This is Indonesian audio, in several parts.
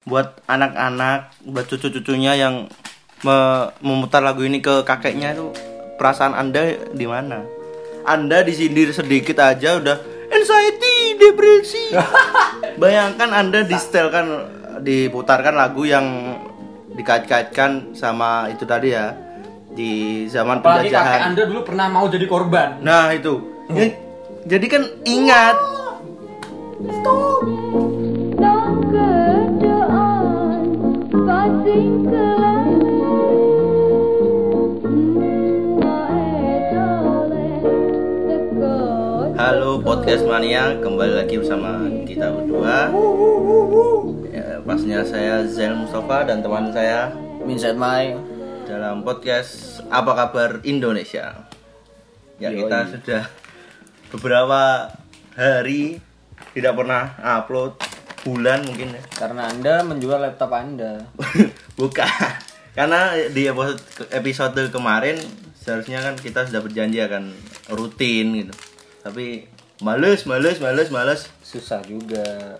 buat anak-anak buat cucu-cucunya yang me- memutar lagu ini ke kakeknya itu perasaan anda di mana? Anda disindir sedikit aja udah anxiety depresi. Bayangkan anda distelkan diputarkan lagu yang dikait-kaitkan sama itu tadi ya di zaman Apalagi kakek penjajahan. Anda dulu pernah mau jadi korban. nah itu. Ya, jadi kan ingat. Keadaan podcast mania, kembali lagi bersama kita berdua. Ya, pastinya saya Zain Mustafa dan teman saya Vincent Mai. dalam podcast Apa Kabar Indonesia. Ya Yoi. kita sudah beberapa hari tidak pernah upload bulan mungkin ya. Karena anda menjual laptop anda. Bukan. Karena di episode, episode kemarin seharusnya kan kita sudah berjanji akan rutin gitu. Tapi males, males, males, males. Susah juga.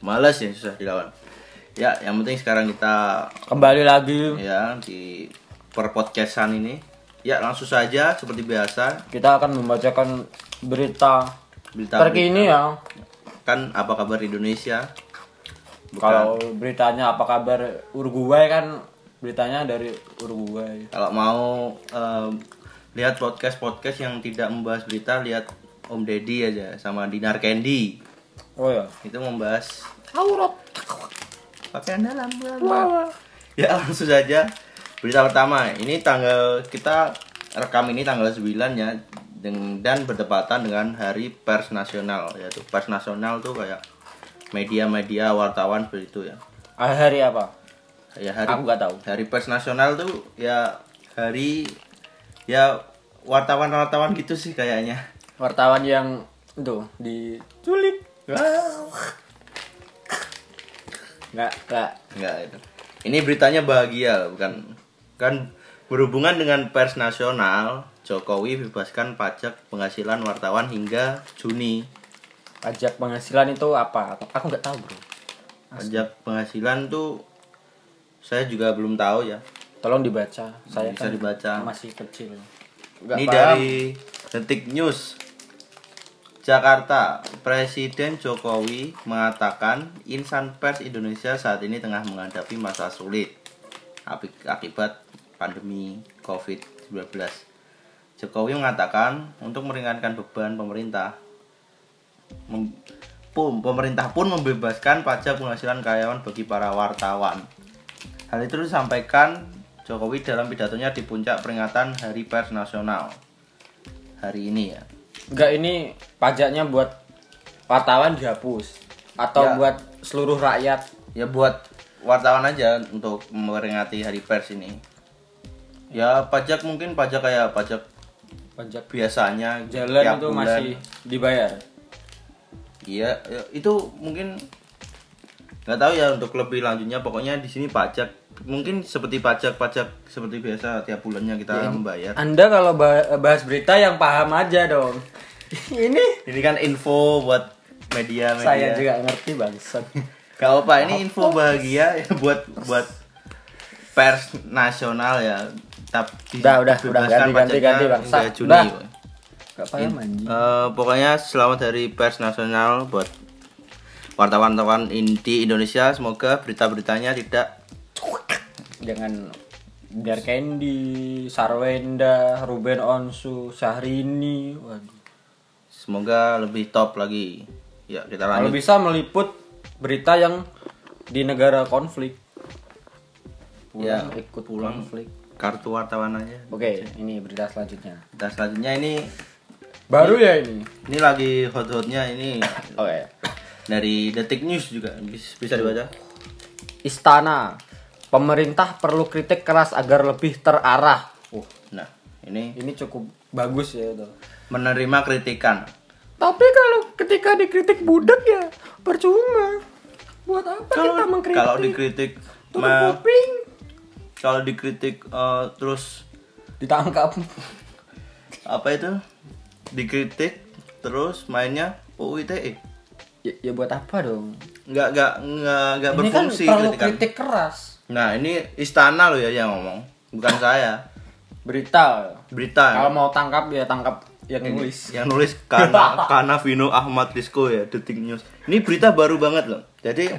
Males ya susah dilawan. Ya, yang penting sekarang kita Kembali lagi ya di per podcastan ini. Ya, langsung saja seperti biasa kita akan membacakan berita berita terkini ya. kan apa kabar Indonesia? Bukan. Kalau beritanya apa kabar Uruguay kan beritanya dari Uruguay. Kalau mau em, lihat podcast-podcast yang tidak membahas berita, lihat Om Deddy aja sama Dinar Candy. Oh ya. Itu membahas Aurat. pakaian dalam. Ya, langsung saja. Berita pertama, ini tanggal kita rekam ini tanggal 9 ya dan bertepatan dengan Hari Pers Nasional yaitu Pers Nasional tuh kayak media-media wartawan seperti itu ya. Ah, Hari apa? Ya hari Aku nggak tahu. Hari Pers Nasional tuh ya hari ya wartawan-wartawan gitu sih kayaknya. Wartawan yang itu diculik. Nggak, nggak. Enggak itu. Ini beritanya bahagia bukan kan berhubungan dengan pers nasional, Jokowi bebaskan pajak penghasilan wartawan hingga Juni. Pajak penghasilan itu apa? Aku, nggak tahu bro. Pajak penghasilan tuh saya juga belum tahu ya. Tolong dibaca. Saya Bisa kan dibaca. masih kecil. Nggak Ini paham. dari Detik News. Jakarta, Presiden Jokowi mengatakan insan pers Indonesia saat ini tengah menghadapi masa sulit aki- akibat pandemi COVID-19. Jokowi mengatakan untuk meringankan beban pemerintah, mem- pemerintah pun membebaskan pajak penghasilan karyawan bagi para wartawan. Hal itu disampaikan Jokowi dalam pidatonya di puncak peringatan Hari Pers Nasional hari ini ya. Enggak ini pajaknya buat wartawan dihapus atau Ya. buat seluruh rakyat. Ya buat wartawan aja untuk memperingati Hari Pers ini. Ya pajak mungkin pajak kayak pajak Pajak biasanya jalan tiap itu bulan. masih dibayar. Iya, ya, itu mungkin nggak tahu ya untuk lebih lanjutnya pokoknya di sini pajak mungkin seperti pajak-pajak seperti biasa tiap bulannya kita membayar. Anda kalau ba- bahas berita yang paham aja dong. ini Ini kan info buat media-media. saya juga ngerti bangsat. Gak apa ini info bahagia ya buat buat pers nasional ya. Tapi Udah, udah, udah, ganti, ganti, pajaknya ganti, Bang. hingga Sa- Juni. udah. kok. Gak paham anjing. Eh, pokoknya selamat hari pers nasional buat wartawan-wartawan di Indonesia. Semoga berita-beritanya tidak Jangan Dar Candy, Sarwenda, Ruben Onsu, Syahrini. Waduh. semoga lebih top lagi. Ya kita Kalau lanjut. bisa meliput berita yang di negara konflik. Ya, Pulang ikut pulang. konflik. Kartu wartawan aja. Oke, ini berita selanjutnya. Dan selanjutnya ini Baru ya ini. ini lagi hot-hotnya ini Oke. Dari Detik News juga bisa, dibaca. Istana. Pemerintah perlu kritik keras agar lebih terarah. Uh, Nah, ini ini cukup bagus ya itu. menerima kritikan. Tapi kalau ketika dikritik budak ya percuma. Buat apa kita mengkritik? Kalau dikritik Tutup ma- kuping. kalau dikritik eh, terus Ditangkap. apa itu? Dikritik terus mainnya UU ITE. Ya, ya buat apa dong? nggak nggak nggak nggak Ini kan berfungsi perlu kritikan. kritik keras. Nah ini istana loh ya yang ngomong, bukan saya. Berita. Berita Kalau mau tangkap ya tangkap yang nulis. yang nulis Kana Kana Vino Ahmad Rizko ya Detik News. Ini berita baru banget loh. Jadi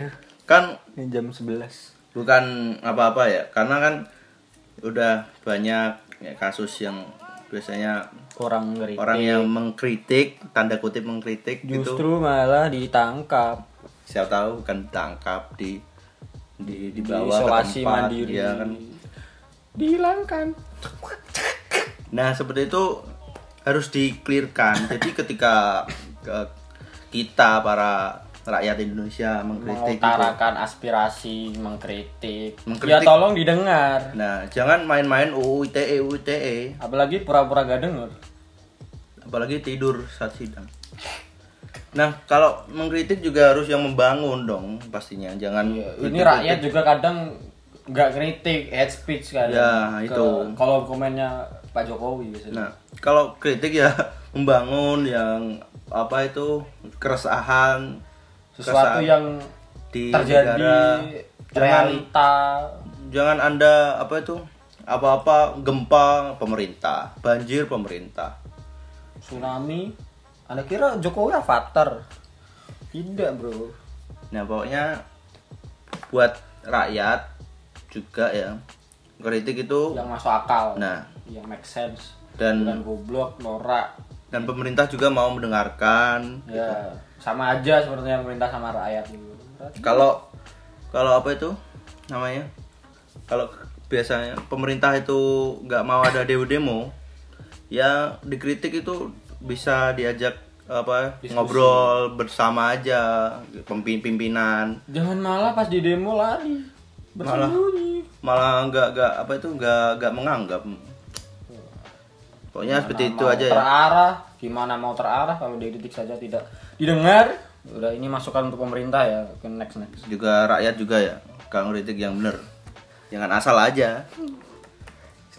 kan Ini jam 11. bukan apa-apa ya, karena kan udah banyak ya, kasus yang biasanya Orang ngeri. orang yang mengkritik, tanda kutip mengkritik gitu. Justru malah ditangkap. Siapa tahu bukan ditangkap di di dibawa isolasi ke tempat, mandiri. ya kan. Dihilangkan. Nah, seperti itu harus diklirkan. Jadi ketika ke- kita para rakyat Indonesia mengkritik gitu, mengutarakan aspirasi, mengkritik. Mengkritik. Ya tolong didengar. Nah, jangan main-main UU ITE UU ITE, Apalagi pura-pura gak denger. apalagi tidur saat sidang. Nah, kalau mengkritik juga harus yang membangun dong pastinya. Jangan Ini kritik-kritik. rakyat juga kadang nggak kritik, hate speech kadang. Ya, Ke- itu. Kalau komennya Pak Jokowi biasanya. Nah, kalau kritik ya membangun yang apa itu keresahan Sesuatu yang di terjadi negara. Jangan realita jangan anda apa itu apa-apa gempa pemerintah banjir pemerintah tsunami. Anda kira Jokowi avatar? Tidak, Bro. nah pokoknya buat rakyat juga ya kritik itu Yang masuk akal. nah yang make sense. dan Bukan goblok, norak. dan pemerintah juga mau mendengarkan Ya, sama aja seperti yang pemerintah sama rakyat gitu. kalau kalau apa itu namanya kalau biasanya pemerintah itu nggak mau ada demo demo ya dikritik itu bisa diajak apa Diskusi. ngobrol bersama aja pimpinan Jangan malah pas di demo lari. Malah. Bersembunyi. malah nggak nggak apa itu nggak nggak menganggap pokoknya seperti Gimana itu mau aja ya terarah gimana mau terarah kalau dikritik saja tidak didengar? Udah ini masukan untuk pemerintah ya ke next next. Juga rakyat juga ya kalau kritik yang bener. Jangan asal aja.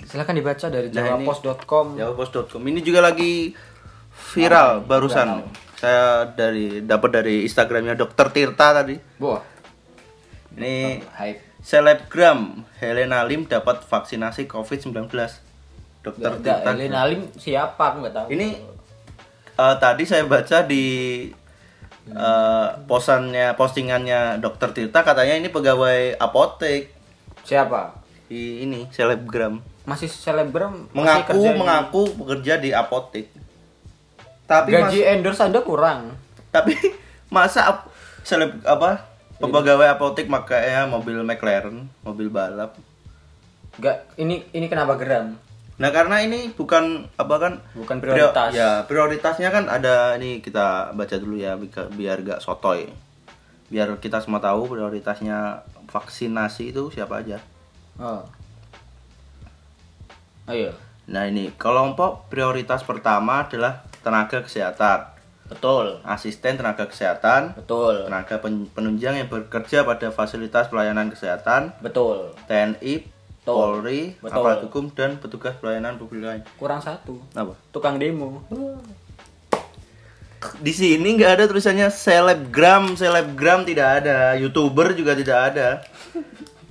Silahkan dibaca dari Nah, jawapos.com Jawapos.com ini juga lagi viral barusan. Saya dari dapat dari Instagramnya Dokter Tirta tadi. Wah, Ini hype. selebgram Helena Lim dapat vaksinasi COVID-19. Dokter Tirta. Elena Lim siapa? Aku nggak tahu. Ini eh, tadi saya baca di eh, posannya postingannya Dokter Tirta katanya ini pegawai apotek. Siapa? Di ini selebgram. Masih selebgram? Masih mengaku di- mengaku bekerja di apotek. Tapi mas- gaji endorse anda kurang. Tapi masa ap- seleb apa pegawai apotek makanya mobil McLaren mobil balap? Gak, ini ini kenapa geram nah karena ini bukan apa kan Bukan prio- prioritas. ya prioritasnya kan ada ini kita baca dulu ya biar, gak sotoy. Biar kita semua tahu prioritasnya vaksinasi itu siapa aja. Oh. Ayo nah ini kelompok prioritas pertama adalah tenaga kesehatan. Betul. Asisten tenaga kesehatan. Betul. Tenaga pen- penunjang yang bekerja pada fasilitas pelayanan kesehatan. Betul. TNI, Betul. Polri, Betul. aparat hukum dan petugas pelayanan publik lain. kurang satu Apa? tukang demo Di sini nggak ada tulisannya selebgram, selebgram tidak ada, youtuber juga tidak ada.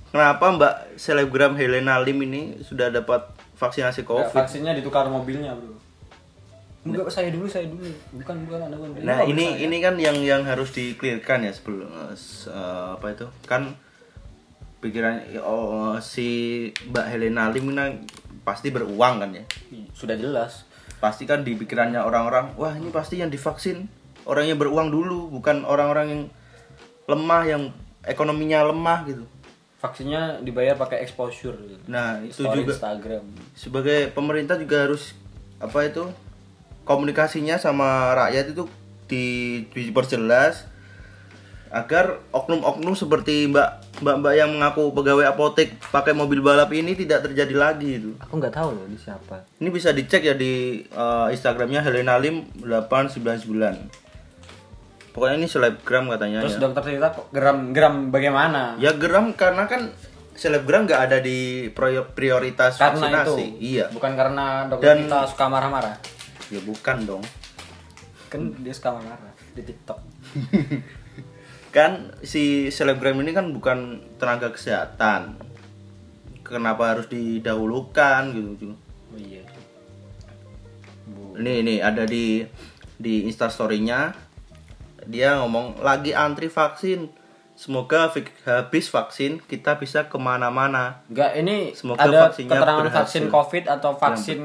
Kenapa Mbak selebgram Helena Lim ini sudah dapat vaksinasi Nggak, COVID? vaksinnya ditukar mobilnya bro Enggak, saya dulu, saya dulu. Bukan, bukan anda bukan. Nah ini ini kan yang yang harus diklirkan ya sebelum eh, apa itu kan pikiran oh, si Mbak Helena Lim pasti beruang kan ya. sudah jelas. pasti kan di pikirannya orang-orang wah ini pasti yang divaksin orang yang beruang dulu bukan orang-orang yang lemah yang ekonominya lemah gitu Vaksinnya dibayar pakai exposure. gitu. nah itu Story juga Instagram. sebagai pemerintah juga harus apa itu komunikasinya sama rakyat itu di diperjelas agar oknum-oknum seperti mbak mbak-mbak yang mengaku pegawai apotek pakai mobil balap ini tidak terjadi lagi itu Aku nggak tahu loh di siapa. Ini bisa dicek ya di eh, Instagramnya Helena Lim 899. Pokoknya ini selebgram katanya Terus ya. dokter cerita kok geram geram bagaimana? Ya geram karena kan selebgram nggak ada di prioritas karena itu. vaksinasi. Iya. Bukan karena dokter Dan- kita suka marah-marah. Ya bukan dong. Kan dia suka marah di TikTok. kan si selebgram ini kan bukan tenaga kesehatan. Kenapa harus didahulukan gitu Oh iya. ini ini ada di di instastorynya dia ngomong lagi antri vaksin. Semoga habis vaksin kita bisa ke mana-mana. Enggak, ini Semoga ada vaksinnya keterangan berhasil. vaksin COVID atau vaksin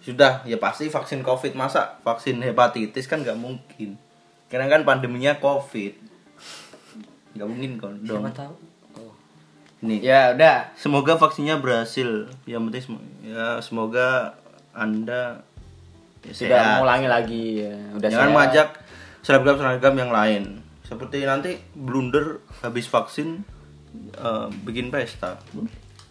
sudah ya pasti vaksin covid. Masa vaksin hepatitis kan nggak mungkin? Karena kan pandeminya covid kan dong Siapa tahu? Oh. ini Ya udah. semoga vaksinnya berhasil yang penting sem- ya semoga anda ya, Tidak sehat. mengulangi lagi ya. Udah jangan sehat. mengajak selebgram selebgram yang lain seperti nanti blunder habis vaksin eh, bikin pesta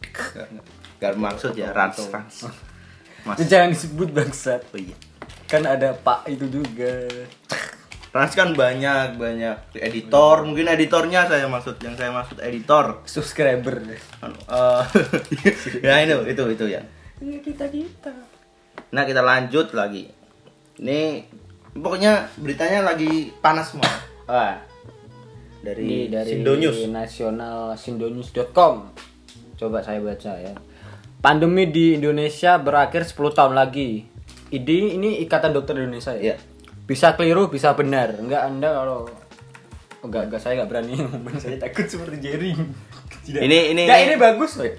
nggak- nggak maksud ya rans rans mas Jangan disebut bangsat. oh iya Kan ada Pak itu juga. Rans kan banyak banyak editor mungkin editornya saya maksud yang saya maksud editor Subscriber. Eh, ya itu itu itu ya Iya kita kita. nah kita lanjut lagi ini pokoknya beritanya lagi panas semua Wah, dari, ini dari Sindonews nasional sindonews.com. Coba saya baca ya. Pandemi di Indonesia berakhir 10 tahun lagi. Ini ini Ikatan Dokter Indonesia ya. Iya. Bisa keliru, bisa benar. Enggak Anda kalau enggak enggak saya enggak berani ngomong saya takut seperti Jerry. Tidak. Ini- ini- Enggak, ini- ini bagus, woy.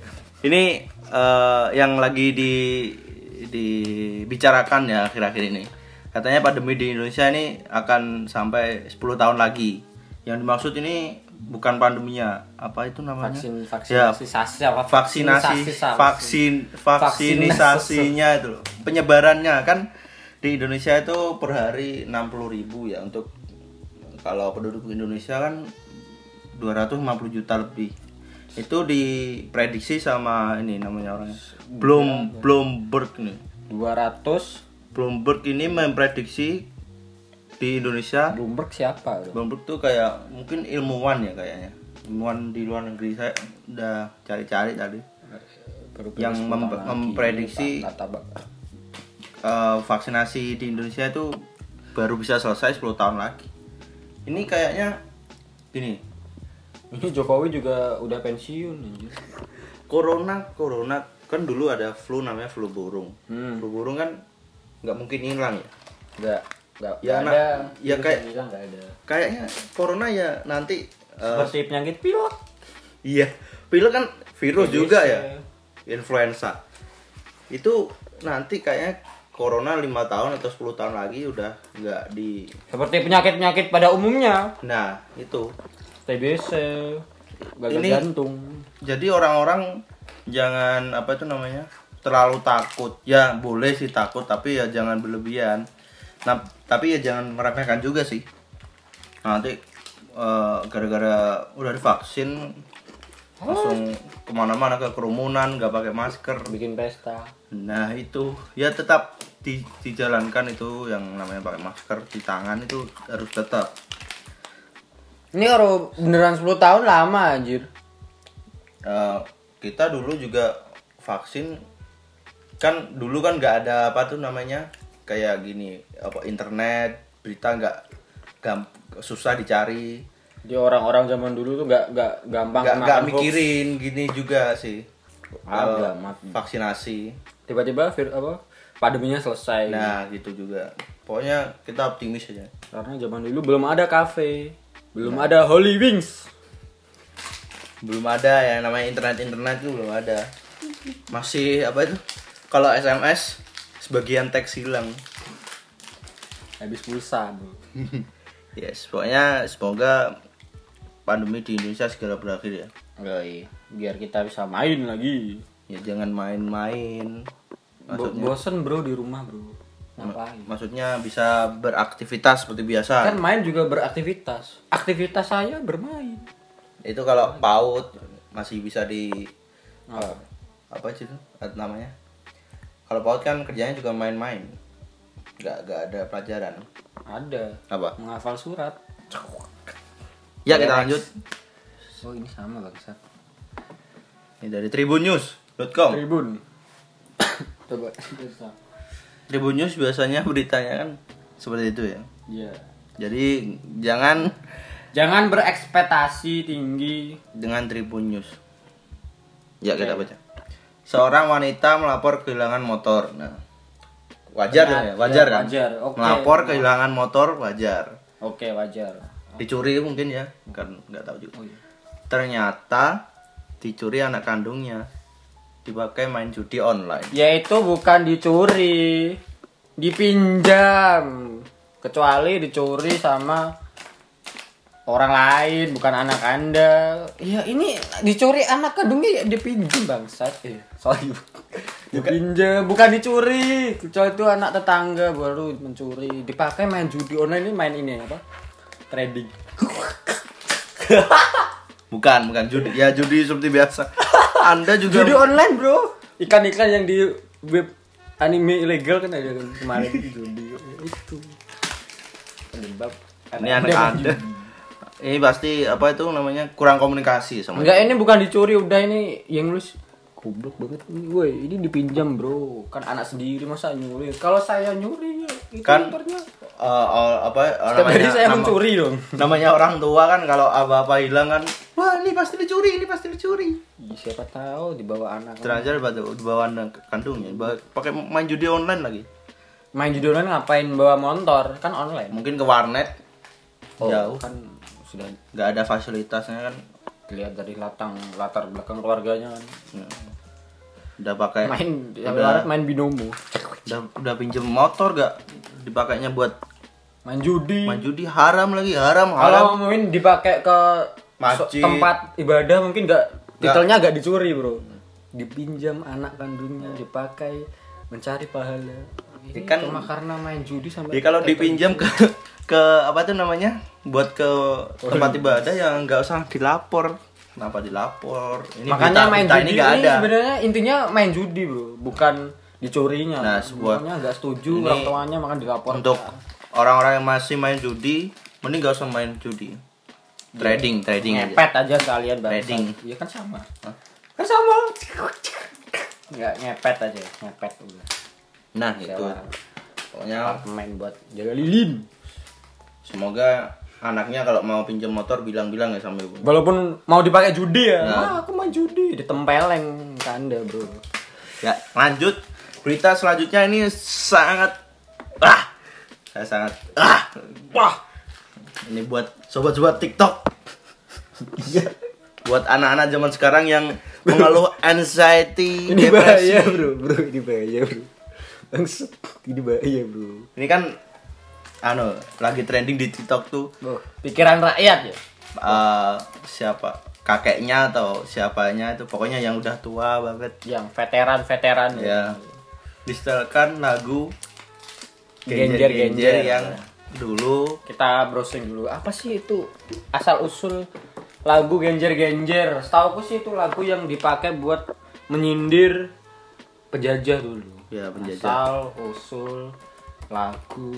ini eh, yang lagi di dibicarakan ya akhir-akhir ini katanya pandemi di Indonesia ini akan sampai 10 tahun lagi yang dimaksud ini bukan pandeminya apa itu namanya Vaksin ya, vaksinasi apa? vaksinasi Vaksinasi- vaksin vaksinisasinya itu loh. penyebarannya kan di Indonesia itu per hari 60.000 ribu ya untuk kalau penduduk Indonesia kan 250 juta lebih. Itu diprediksi sama ini namanya orangnya Bloom Bloomberg nih 200 Bloomberg ini memprediksi di Indonesia Bloomberg siapa? Bloomberg tuh kayak mungkin ilmuwan ya kayaknya. Ilmuwan di luar negeri saya udah cari-cari tadi. Baru Yang 10 mem- lagi. memprediksi- Eh, vaksinasi di Indonesia itu baru bisa selesai 10 tahun lagi ini kayaknya gini Ini Jokowi juga udah pensiun anjir. corona corona kan dulu ada flu namanya flu burung Hmm. flu burung kan nggak mungkin hilang ya Enggak, enggak Ya, nah, ada. ya virus kayak- hilang ada. kayaknya corona ya nanti Seperti penyakit pilek. iya pilek kan virus TBC. juga ya influenza itu nanti kayaknya corona lima tahun atau 10 tahun lagi udah nggak di Seperti penyakit-penyakit pada umumnya. nah itu TBC, gagal Ini- jantung. jadi orang-orang jangan apa itu namanya terlalu takut ya boleh sih takut tapi ya jangan berlebihan nah tapi ya jangan meremehkan juga sih nanti eh, gara-gara udah divaksin langsung ke mana-mana ke kerumunan nggak pakai masker. Bikin pesta. nah itu. Ya tetap di- dijalankan itu yang namanya pakai masker di tangan itu harus tetap. Ini kalau beneran 10 tahun lama anjir. Eh, kita dulu juga vaksin kan dulu kan nggak ada apa tuh namanya kayak gini apa internet berita nggak susah dicari Jadi orang-orang zaman dulu tuh nggak nggak gampang nggak kemakan nggak hoax. mikirin gini juga sih Ada, vaksinasi Tiba-tiba vir apa? Pandeminya selesai. nah gitu juga pokoknya kita optimis aja Karena zaman dulu belum ada kafe, belum ada Holy Wings. belum ada ya namanya internet internet itu belum ada masih apa itu kalau SMS sebagian teks hilang Habis pulsa, Bro. yes pokoknya semoga pandemi di Indonesia segera berakhir ya Yoi, biar kita bisa main lagi. ya jangan main-main Bo- maksudnya bosen bro di rumah bro. Ngapain? maksudnya bisa beraktivitas seperti biasa Kan main juga beraktivitas. Aktivitas saya bermain. itu kalau PAUD masih bisa di Oh. apa sih itu namanya kalau PAUD kan kerjanya juga main-main nggak nggak ada pelajaran Ada. apa Menghafal surat. Ya kita lanjut Oh ini sama bangsat. ini dari tribunnews.com Tribun. Coba. Tribun News biasanya beritanya kan seperti itu ya Iya. Jadi jangan Jangan berekspektasi tinggi. dengan Tribun News. Ya kita baca. Seorang wanita melapor kehilangan motor. Nah, wajar dong ya, wajar Ya, kan? wajar. Oke. Melapor kehilangan motor wajar. Oke, wajar. Dicuri mungkin ya, kan nggak tahu juga. Oh, iya. Ternyata dicuri anak kandungnya, dipakai main judi online. Yaitu bukan dicuri, dipinjam. Kecuali dicuri sama orang lain, bukan anak Anda. Ya ini dicuri anak kandungnya ya dipinjam bangsat. Eh, sorry. Dipinjam, bukan dicuri. Kecuali itu anak tetangga baru mencuri. Dipakai main judi online ini main ini apa? Trading. Bukan, bukan judi. Ya judi seperti biasa. Anda juga Judi online, Bro. Ikan-ikan yang di web anime ilegal kan ada kemarin judi itu. Penyebab ini anak Anda. Ini pasti apa itu namanya kurang komunikasi sama Enggak, ini bukan dicuri, udah ini yang nulis goblok banget ini. Woi, ini dipinjam, Bro. Kan anak sendiri masa nyuri. Kalau saya nyuri itu Kan. Eh, eh, apa eh, Setiap hari saya nama- mencuri dong. namanya orang tua kan kalau apa-apa hilang kan wah ini pasti dicuri ini pasti dicuri Ih, siapa tahu dibawa anak. terakhir di bawah anak kandungnya pakai main judi online lagi Main judi online ngapain bawa motor? Kan online. mungkin ke warnet Oh, jauh kan sudah nggak ada fasilitasnya kan dilihat dari latang latar belakang keluarganya kan. Udah pakai Main udah, main binomo. udah udah pinjem motor gak dipakainya buat Main judi. main judi haram lagi haram Kalau haram mungkin dipakai ke Masjid. tempat ibadah mungkin Nggak. titelnya nggak dicuri bro dipinjam anak kandungnya dipakai mencari pahala ini kan- cuma karena main judi sampai jadi kalau dipinjam ke ke apa tuh namanya buat ke tempat ibadah yang nggak usah dilapor kenapa dilapor? Ini makanya berita- main berita judi ini ini, nggak ada. sebenarnya intinya main judi bro. Bukan dicurinya. Nah, sebuah- Makanya nggak setuju orang tuanya makan dilapor untuk orang-orang yang masih main judi mending gak usah main judi. Trading trading aja. Ngepet aja sekalian bangsa. Trading. iya kan sama. Kan sama. Nggak ngepet aja ngepet udah. Nah itu. Sewa pokoknya apartemen buat jaga lilin. Semoga anaknya kalau mau pinjam motor bilang-bilang ya sama ibu Walaupun mau dipakai judi ya. Nah. Ah, aku main judi ditempeleng ke Anda, Bro. ya lanjut berita selanjutnya ini sangat ah saya sangat ah wah ini buat sobat-sobat TikTok buat anak-anak zaman sekarang yang mengeluh anxiety Ini depresi bahaya, Bro. Bro, ini bahaya, Bro. Bangsat, ini bahaya, Bro. ini kan anu lagi trending di TikTok tuh pikiran rakyat ya. eh, siapa kakeknya atau siapanya itu pokoknya yang udah tua banget Yang veteran-veteran ya disetelkan lagu Genjer-genjer. genjer-genjer yang dulu Kita browsing dulu. Apa sih itu asal usul lagu genjer-genjer? Setahu sih itu lagu yang dipakai buat menyindir penjajah dulu. Ya, penjajah. Asal usul lagu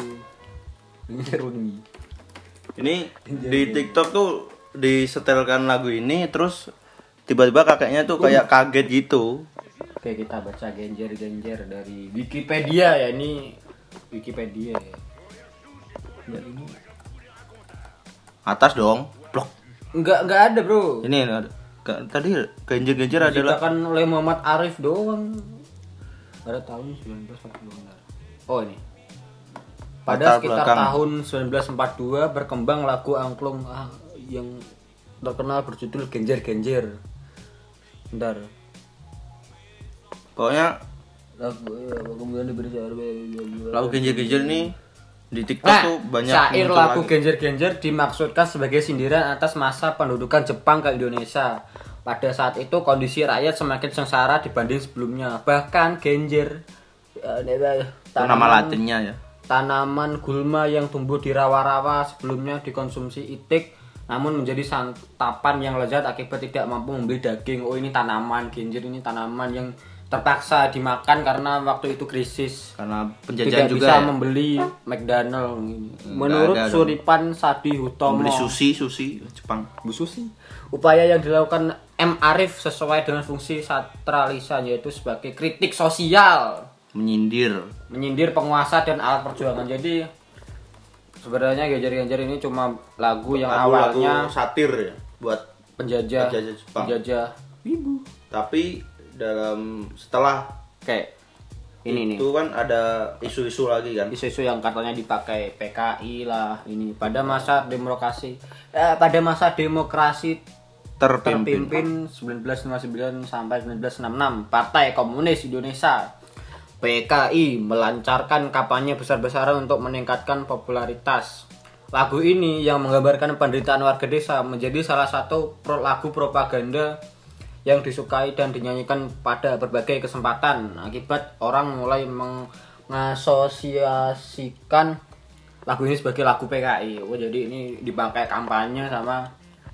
Ini di TikTok tuh disetelkan lagu ini terus tiba-tiba kakeknya tuh kayak kaget gitu Oke kita baca genjer-genjer dari Wikipedia ya ini Wikipedia ya. Ya, ini atas dong blok enggak enggak ada bro. ini ada tadi genjer-genjer adalah Diciptakan oleh Muhammad Arif doang. Pada tahun 1942. Oh ini. Pada sekitar belakang. tahun 1942 berkembang lagu angklung ah, yang terkenal berjudul Genjer-Genjer. Bentar. pokoknya Lagu kemudian diberi lagu genjer-genjer ini di TikTok Nah, tuh banyak syair lagu lagi. genjer-genjer dimaksudkan sebagai sindiran atas masa pendudukan Jepang ke Indonesia. Pada saat itu kondisi rakyat semakin sengsara dibanding sebelumnya. Bahkan genjer eh, Itu nama latinnya ya tanaman gulma yang tumbuh di rawa-rawa sebelumnya dikonsumsi itik namun menjadi santapan yang lezat akibat tidak mampu membeli daging. Oh ini tanaman genjer ini tanaman yang terpaksa dimakan karena waktu itu krisis. Karena penjajahan tidak juga bisa ya. membeli McDonald. Nggak menurut ada. Suripan Sadi Hutomo. Membeli sushi sushi Jepang. Bu Susi upaya yang dilakukan M. Arif sesuai dengan fungsi satralisa yaitu sebagai kritik sosial menyindir. Menyindir penguasa dan alat perjuangan. Jadi sebenarnya Genjer-Genjer ini cuma lagu yang Lagu-lagu awalnya satir ya buat penjajah penjajah Jepang. penjajah. Wibu tapi dalam setelah kayak ini nih. itu kan ada isu-isu lagi kan? Isu-isu yang katanya dipakai PKI lah ini. Pada masa demokrasi eh, pada masa demokrasi terpimpin, terpimpin 1959 sampai 1966 Partai Komunis Indonesia PKI melancarkan kampanye besar-besaran untuk meningkatkan popularitas. Lagu ini yang menggambarkan penderitaan warga desa menjadi salah satu pro- lagu propaganda yang disukai dan dinyanyikan pada berbagai kesempatan. Akibat orang mulai mengasosiasikan lagu ini sebagai lagu PKI. Oh, jadi ini dipakai kampanye sama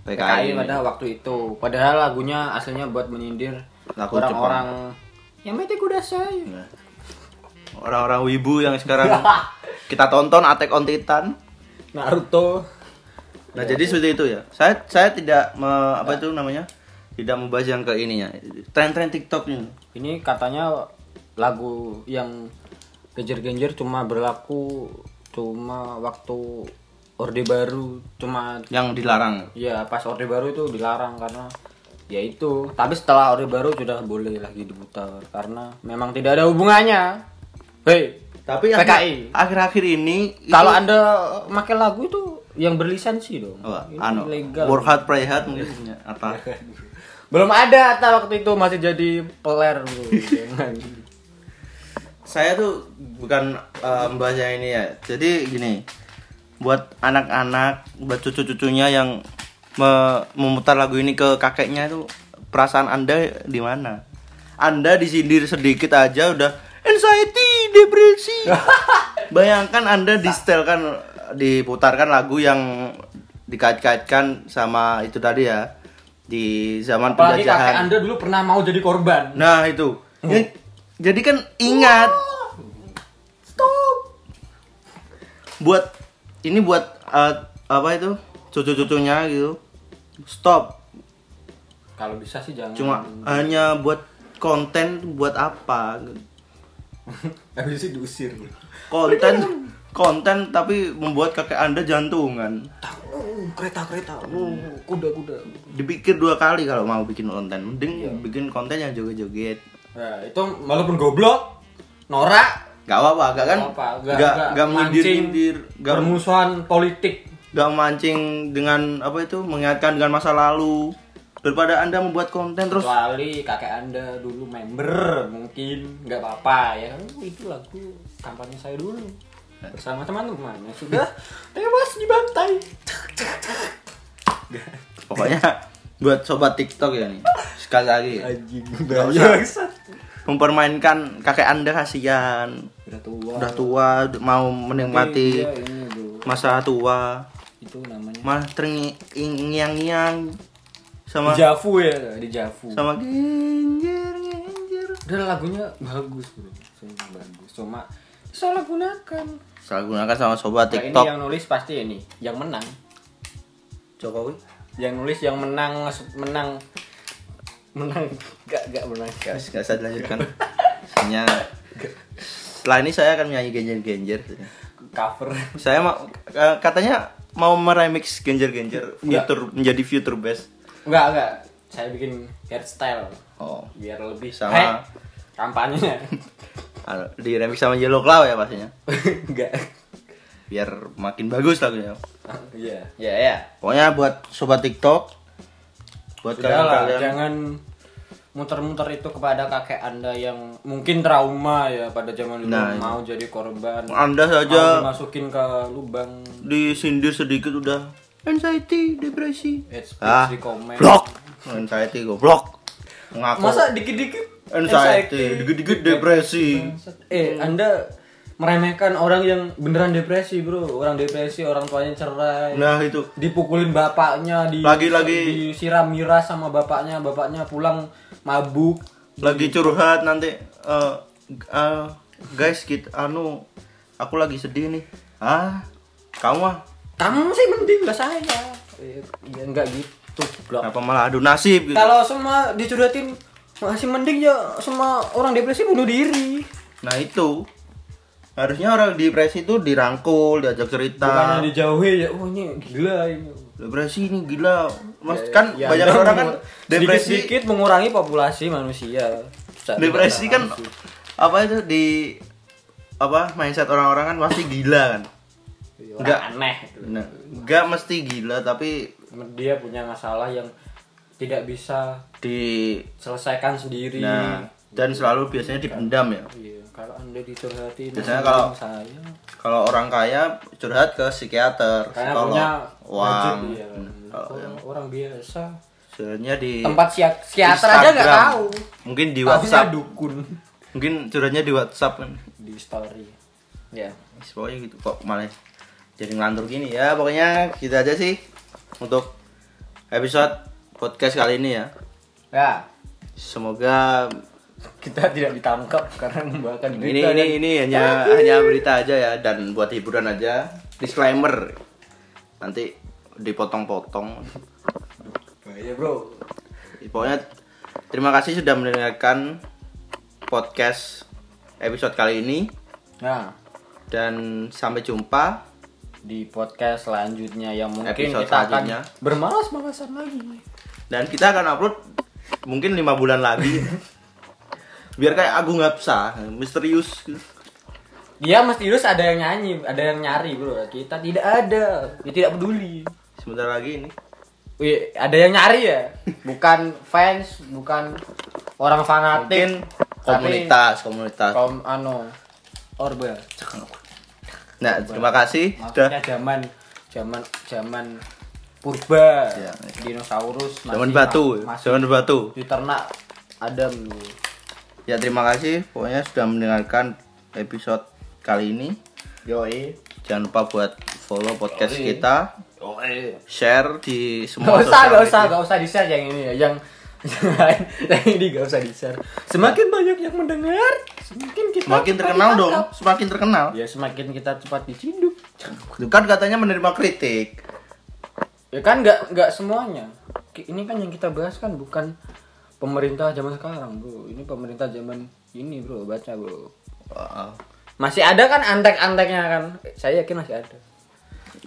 PKI, PKI. pada waktu itu. Padahal lagunya aslinya buat menyindir orang-orang yang mete kuda saya. Nah, orang-orang wibu yang sekarang kita tonton Attack on Titan. Naruto. nah jadi seperti itu ya. Saya saya tidak me- apa itu namanya? Tidak membahas yang ke ininya. Tren-tren TikTok ini Ini katanya lagu yang genjer-genjer cuma berlaku cuma waktu Orde Baru cuma yang dilarang. Ya pas Orde Baru itu dilarang karena ya itu. Tapi setelah Orde Baru sudah boleh lagi diputar karena memang tidak ada hubungannya. Hei, tapi PKI. akhir- akhir-akhir ini itu- kalau Anda pakai lagu itu yang berlisensi dong. oh, Ini anu ilegal. work hard play hard mungkin apa Belum ada Atta waktu itu masih jadi peler bro. Saya tuh bukan eh, membahas yang ini ya jadi gini buat anak-anak buat cucu-cucunya yang me- memutar lagu ini ke kakeknya itu perasaan anda di mana anda disindir sedikit aja udah anxiety depresi bayangkan anda distelkan diputarkan lagu yang dikait-kaitkan sama itu tadi ya di zaman Apalagi kakek penjajahan Anda dulu pernah mau jadi korban. Nah itu. Ya, Jadi kan ingat. Buat ini buat eh, apa itu cucu-cucunya gitu. Stop. Kalau bisa sih jangan. Cuma hanya buat konten buat apa? habis itu diusir. Konten konten tapi membuat kakek anda jantungan. Kereta-kereta. Oh, kuda-kuda. Dipikir dua kali kalau mau bikin konten. Mending bikin konten yang joget-joget. Nah, itu walaupun goblok, norak, Gak apa-apa, gak kan? apa, Gak, gak, menyindir-nyindir, gak permusuhan politik. gak mancing dengan apa itu mengingatkan dengan masa lalu daripada anda membuat konten terus. Kecuali kakek anda dulu member, mungkin. Nggak apa-apa ya. Itu lagu kampanye saya dulu. Bersama teman-teman yang sudah tewas dibantai. pokoknya buat sobat TikTok ya nih. Sekali lagi. Anjing, mempermainkan kakek anda kasihan. Udah tua. udah tua mau menikmati masa tua. Itu namanya. Malah terngiang-ngiang sama di Javu ya, di Javu. sama genjer genjer Dan lagunya bagus bro, bagus. Cuma salah gunakan. salah gunakan sama sobat Nah, ini TikTok. yang nulis pasti ini, yang menang. Jokowi? Yang nulis yang menang menang. Menang. Gak gak menang. Gak, gak usah dilanjutkan. Hanya Setelah ini saya akan menyanyi genjer-genjer cover. Saya mau eh, Katanya mau meremix genjer-genjer Enggak. Future menjadi future best enggak enggak. Saya bikin hairstyle. Oh. Biar lebih Sama- Hei, kampanyenya anu, Di remix sama Yellow Claw ya pastinya? Enggak. Biar makin bagus lagunya. Iya. Iya ya Pokoknya buat sobat TikTok Buat Sudah lah, kalian-kalian jangan muter-muter itu kepada kakek anda yang mungkin trauma ya pada zaman dulu Nah, mau jadi korban. Anda mau saja dimasukin ke lubang. disindir sedikit udah Anxiety, depresi. It's Ah, di komen Blok Anxiety goblok. Ngaku. Masa dikit-dikit? Anxiety, dikit-dikit depresi. Eh anda meremehkan orang yang beneran depresi bro. Orang depresi orang tuanya cerai. Nah itu. Dipukulin bapaknya di Lagi-lagi- disiram miras sama bapaknya. Bapaknya pulang mabuk. Lagi curhat nanti eh eh, guys kita anu aku lagi sedih nih. Ah kamu mah kamu sih mending lah saya. Eh, ya enggak gitu blok. Kenapa malah adu nasib gitu? Kalau semua dicurhatin masih mending ya semua orang depresi bunuh diri. Nah itu. Harusnya orang depresi itu dirangkul diajak cerita. Bukannya dijauhi ya, oh ini gila ini. depresi ini gila. Mas kan Ya, banyak Anda orang kan depresi sedikit-sedikit mengurangi populasi manusia. Depresi kan apa itu di apa mindset orang-orang kan pasti gila kan Orang enggak. aneh. gitu. nah, nggak mesti gila tapi Dia punya masalah yang tidak bisa di selesaikan sendiri. nah dan selalu biasanya dipendam ya Iya, kalau anda dicurhatin Biasanya kalau- saya kalau orang kaya curhat ke psikiater karena psikolog, punya uang iya. Hmm, Kalau yang orang biasa sebenarnya di tempat psikiater aja nggak tahu mungkin di Taunya WhatsApp dukun mungkin curhatnya di WhatsApp kan di story ya pokoknya gitu kok malah jadi ngelantur gini. Ya pokoknya gitu aja sih untuk episode podcast kali ini ya. Ya. Semoga kita tidak ditangkap karena membawakan ini berita ini dan- ini hanya hanya berita aja ya dan buat hiburan aja. Disclaimer. Nanti dipotong-potong. Bahaya bro. Pokoknya terima kasih sudah mendengarkan podcast episode kali ini. Nah. Dan sampai jumpa di podcast selanjutnya yang mungkin Episode kita akan bermalas-malasan lagi dan kita akan upload mungkin lima bulan lagi biar kayak Agung Hapsa misterius Iya Mas Irus ada yang nyanyi, ada yang nyari bro. Kita tidak ada, dia tidak peduli. sebentar lagi ini Wih, ada yang nyari ya? Bukan fans, bukan orang fanatik. mungkin komunitas komunitas Kaum ano orba. Nah terima kasih sudah zaman zaman zaman purba. Ya. Dinosaurus zaman batu masih zaman batu diternak Adam dulu. ya terima kasih pokoknya sudah mendengarkan episode kali ini Yoi. jangan lupa buat follow podcast Yoi. kita Yoi. share di semua Gak usah, gak usah, gak usah di share yang ini ya, yang yang yang ini gak usah di share. Semakin banyak yang mendengar, semakin kita semakin terkenal dong semakin terkenal Ya semakin kita cepat diciduk. kan katanya menerima kritik Ya kan nggak nggak semuanya. Ini kan yang kita bahas kan bukan pemerintah zaman sekarang bro. Ini pemerintah zaman ini bro, baca bro. Wah, Masih ada kan antek-anteknya kan? Saya yakin masih ada.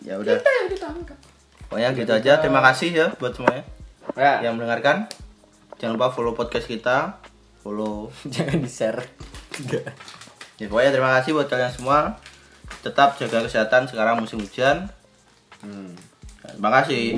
ya udah Kita yang ditangkap. pokoknya gitu aja terima kasih ya buat semuanya Ya, yang mendengarkan jangan lupa follow podcast kita. Follow. Jangan di share. ya pokoknya terima kasih buat kalian semua. Tetap jaga kesehatan sekarang musim hujan. Hmm. terima kasih